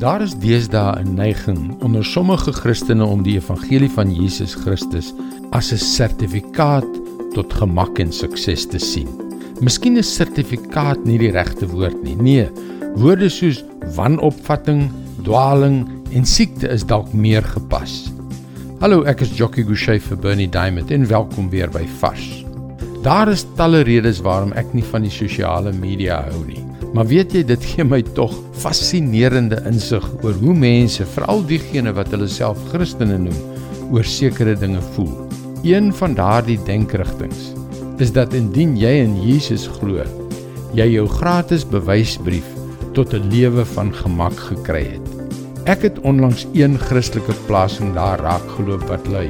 Daar is deesdae 'n neiging onder sommige Christene om die evangelie van Jesus Christus as 'n sertifikaat tot gemak en sukses te sien. Miskien is sertifikaat nie die regte woord nie. Nee, woorde soos wanopvatting, dwaaling en siekte is dalk meer gepas. Hallo, ek is Jockey Gouchee vir Bernie Diamond en welkom weer by Vars. Daar is talle redes waarom ek nie van die sosiale media hou nie. Maar weet jy, dit gee my tog fascinerende insig oor hoe mense, veral diegene wat hulle self Christene noem, oor sekere dinge voel. Een van daardie denkrigtinge is dat indien jy in Jesus glo, jy jou gratis bewysbrief tot 'n lewe van gemak gekry het. Ek het onlangs een Christelike plasing daar raak geloop wat lui: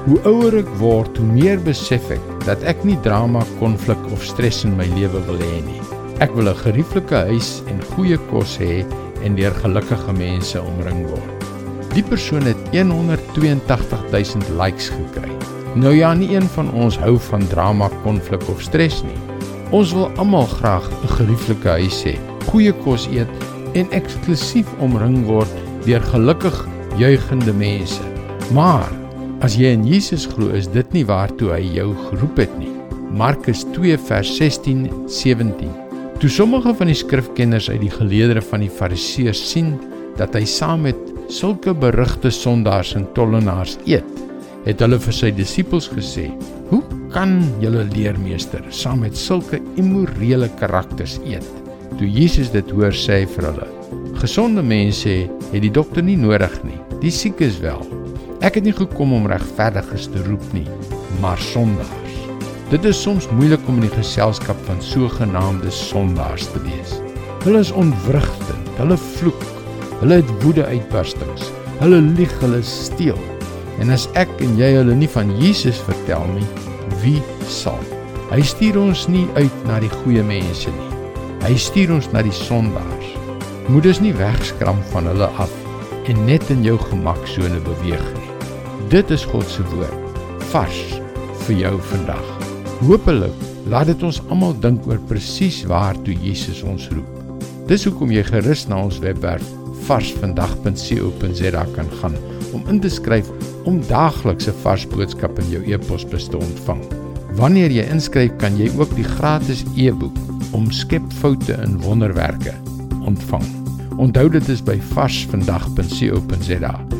Hoe ouer ek word, hoe meer besef ek dat ek nie drama, konflik of stres in my lewe wil hê nie. Ek wil 'n gerieflike huis en goeie kos hê en deur gelukkige mense omring word. Die persoon het 182000 likes gekry. Nou ja, nie een van ons hou van drama, konflik of stres nie. Ons wil almal graag 'n gerieflike huis hê, goeie kos eet en eksklusief omring word deur gelukkig juigende mense. Maar as jy in Jesus glo, is dit nie waartoe hy jou geroep het nie. Markus 2 vers 16 17 Toe sommige van die skrifkenners uit die geleedere van die Fariseërs sien dat hy saam met sulke berugte sondaars en tollenaars eet, het hulle vir sy disippels gesê: "Hoe kan julle leermeester saam met sulke immorele karakters eet?" Toe Jesus dit hoor, sê hy vir hulle: "Gesonde mense het die dokter nie nodig nie, die siekes wel. Ek het nie gekom om regverdiges te roep nie, maar sondaars." Dit is soms moeilik om in die geselskap van sogenaamde sondaars te wees. Hulle is ontwrigtend, hulle vloek, hulle het woede-uitbarstings, hulle lieg, hulle steel. En as ek en jy hulle nie van Jesus vertel nie, wie sal? Hy stuur ons nie uit na die goeie mense nie. Hy stuur ons na die sondaars. Moet dus nie wegskram van hulle af en net in jou gemaksone beweeg nie. Dit is God se woord vars vir jou vandag. Hoopelik laat dit ons almal dink oor presies waartoe Jesus ons roep. Dis hoekom jy gerus na ons webwerf varsvandag.co.za kan gaan om in te skryf om daagliks 'n vars boodskap in jou e-posbus te ontvang. Wanneer jy inskryf, kan jy ook die gratis e-boek om skep foute in wonderwerke ontvang. Onthou dit is by varsvandag.co.za.